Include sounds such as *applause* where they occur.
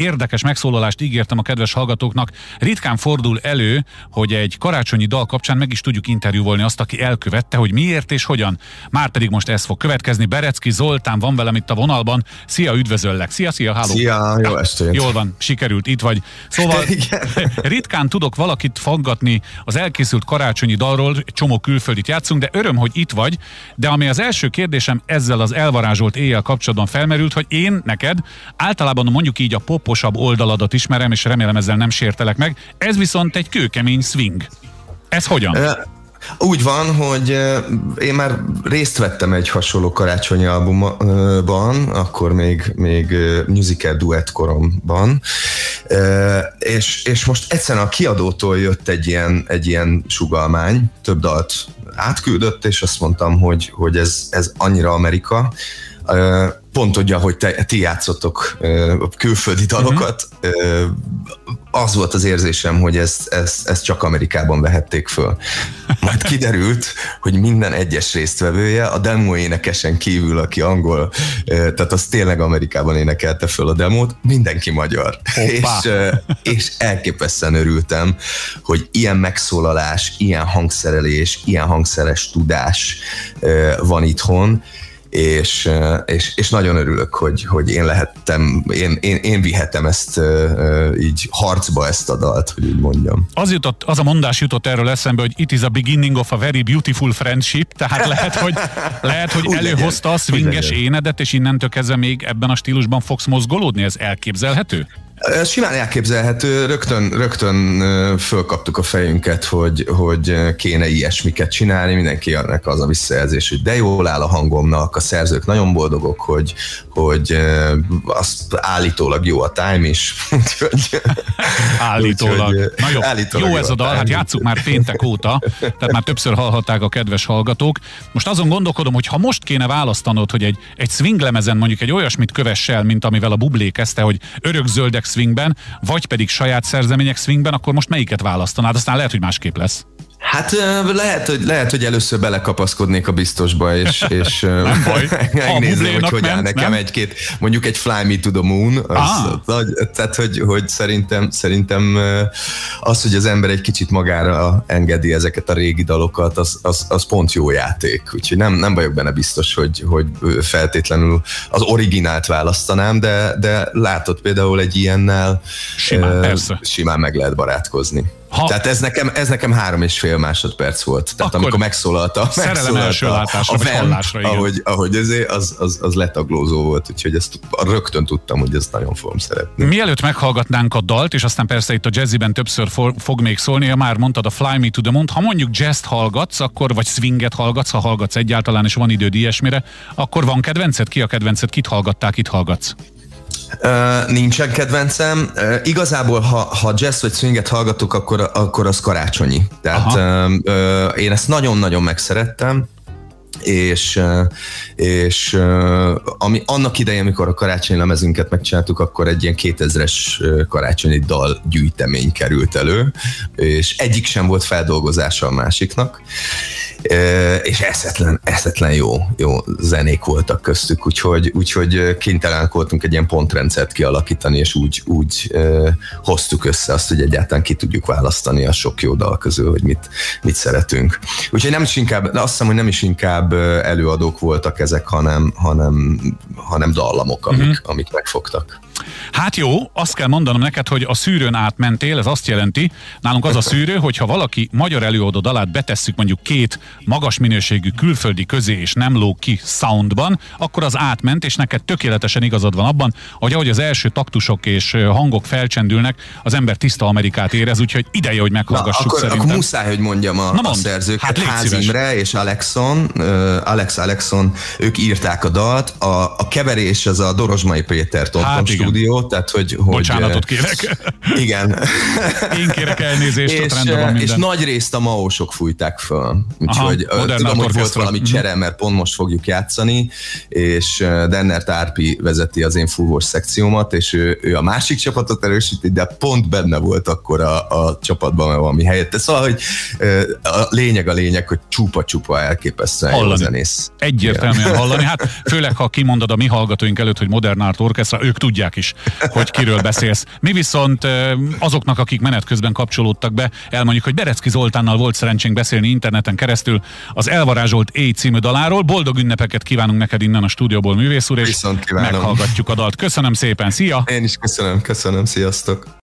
érdekes megszólalást ígértem a kedves hallgatóknak. Ritkán fordul elő, hogy egy karácsonyi dal kapcsán meg is tudjuk interjúvolni azt, aki elkövette, hogy miért és hogyan. Már pedig most ez fog következni. Berecki Zoltán van velem itt a vonalban. Szia, üdvözöllek. Szia, szia, háló. Szia, jó estét. Jól van, sikerült, itt vagy. Szóval *laughs* *laughs* ritkán tudok valakit faggatni az elkészült karácsonyi dalról, csomó külföldit játszunk, de öröm, hogy itt vagy. De ami az első kérdésem ezzel az elvarázsolt éjjel kapcsolatban felmerült, hogy én neked általában mondjuk így a poposabb oldaladat ismerem, és remélem ezzel nem sértelek meg. Ez viszont egy kőkemény swing. Ez hogyan? Úgy van, hogy én már részt vettem egy hasonló karácsonyi albumban, akkor még, még musical duett koromban, és, és most egyszerűen a kiadótól jött egy ilyen, egy ilyen sugalmány, több dalt átküldött, és azt mondtam, hogy, hogy ez, ez annyira Amerika, pont tudja, hogy te, ti játszottok külföldi dalokat, uh-huh. az volt az érzésem, hogy ezt, ezt, ezt csak Amerikában vehették föl. Majd kiderült, hogy minden egyes résztvevője, a demo énekesen kívül, aki angol, tehát az tényleg Amerikában énekelte föl a demót, mindenki magyar. És, és elképesztően örültem, hogy ilyen megszólalás, ilyen hangszerelés, ilyen hangszeres tudás van itthon, és, és, és nagyon örülök, hogy, hogy én lehettem, én, én, én vihetem ezt így harcba ezt a dalt, hogy úgy mondjam. Az, jutott, az a mondás jutott erről eszembe, hogy it is a beginning of a very beautiful friendship, tehát lehet, hogy, lehet, hogy előhozta a swinges énedet, és innentől kezdve még ebben a stílusban fogsz mozgolódni, ez elképzelhető? Ez simán elképzelhető, rögtön, rögtön fölkaptuk a fejünket, hogy, hogy kéne ilyesmiket csinálni, mindenki ennek az a visszajelzés, hogy de jól áll a hangomnak, a szerzők nagyon boldogok, hogy, hogy azt állítólag jó a time is. *laughs* állítólag. Úgy, Na jó, állítólag jó ez a dal, hát játsszuk már péntek óta, tehát már többször hallhatták a kedves hallgatók. Most azon gondolkodom, hogy ha most kéne választanod, hogy egy, egy swing lemezen mondjuk egy olyasmit kövessel, mint amivel a bublé kezdte, hogy örökzöldek swingben, vagy pedig saját szerzemények swingben, akkor most melyiket választanád? Aztán lehet, hogy másképp lesz. Hát lehet, hogy, lehet, hogy először belekapaszkodnék a biztosba, és, *laughs* és *laughs* megnézni, hogy hogy áll nekem egy-két, mondjuk egy Fly Me to the Moon, az, ah. az, tehát hogy, hogy szerintem, szerintem az, hogy az ember egy kicsit magára engedi ezeket a régi dalokat, az, az, az pont jó játék, úgyhogy nem, nem vagyok benne biztos, hogy, hogy feltétlenül az originált választanám, de, de látott például egy ilyennel simán, simán meg lehet barátkozni. Ha... Tehát ez nekem, ez nekem három és fél másodperc volt. Tehát amikor megszólalta, megszólalta látásra, a vent, ahogy, ahogy ezé, az, az, az letaglózó volt, úgyhogy ezt rögtön tudtam, hogy ezt nagyon fogom szeretni. Mielőtt meghallgatnánk a dalt, és aztán persze itt a jazziben többször fog még szólni, ha már mondtad a Fly Me to the Moon, ha mondjuk jazz hallgatsz, akkor, vagy swinget hallgatsz, ha hallgatsz egyáltalán, és van időd ilyesmire, akkor van kedvenced? Ki a kedvenced? Kit hallgatták, kit hallgatsz? Uh, nincsen kedvencem. Uh, igazából, ha, ha jazz vagy swinget hallgatok, akkor, akkor az karácsonyi. Tehát uh, uh, én ezt nagyon-nagyon megszerettem és, és ami annak idején, amikor a karácsonyi lemezünket megcsináltuk, akkor egy ilyen 2000-es karácsonyi dal gyűjtemény került elő, és egyik sem volt feldolgozása a másiknak, és eszetlen, eszetlen jó, jó zenék voltak köztük, úgyhogy, úgyhogy kénytelenek voltunk egy ilyen pontrendszert kialakítani, és úgy, úgy hoztuk össze azt, hogy egyáltalán ki tudjuk választani a sok jó dal közül, hogy mit, mit szeretünk. Úgyhogy nem is inkább, azt hiszem, hogy nem is inkább előadók voltak ezek, hanem, hanem, hanem dallamok, amik, uh-huh. amik megfogtak. Hát jó, azt kell mondanom neked, hogy a szűrőn átmentél, ez azt jelenti, nálunk az a szűrő, hogy ha valaki magyar előadó dalát betesszük mondjuk két magas minőségű külföldi közé és nem lóg ki soundban, akkor az átment, és neked tökéletesen igazad van abban, hogy ahogy az első taktusok és hangok felcsendülnek, az ember tiszta Amerikát érez, úgyhogy ideje, hogy meghallgassuk Na, akkor, szerintem. akkor muszáj, hogy mondjam a, Na mond, a szerzőket, hát Ház Imre és Alexon, uh, Alex Alexon, ők írták a dalt, a, a keverés az a Dorozsmai Péter Tonton hát stúdió, tehát hogy... hogy Bocsánatot kérek. Igen. Én kérek elnézést, és, ott van És nagy részt a maósok fújták föl. Úgyhogy tudom, hogy volt valami mhm. csere, mert pont most fogjuk játszani, és Denner Tárpi vezeti az én fúvós szekciómat, és ő, ő a másik csapatot erősíti, de pont benne volt akkor a, a csapatban valami helyette. Szóval, hogy a lényeg a lényeg, hogy csupa-csupa elképesztően hallani. jó zenész. Egyértelműen hallani. Hát főleg, ha kimondod a mi hallgatóink előtt, hogy Modern Art Orchestra, ők tudják is, hogy kiről beszélsz. Mi viszont azoknak, akik menet közben kapcsolódtak be, elmondjuk, hogy Berecki Zoltánnal volt szerencsénk beszélni interneten keresztül az Elvarázsolt Éj című daláról. Boldog ünnepeket kívánunk neked innen a stúdióból, művész úr, és meghallgatjuk a dalt. Köszönöm szépen, szia! Én is köszönöm, köszönöm, sziasztok!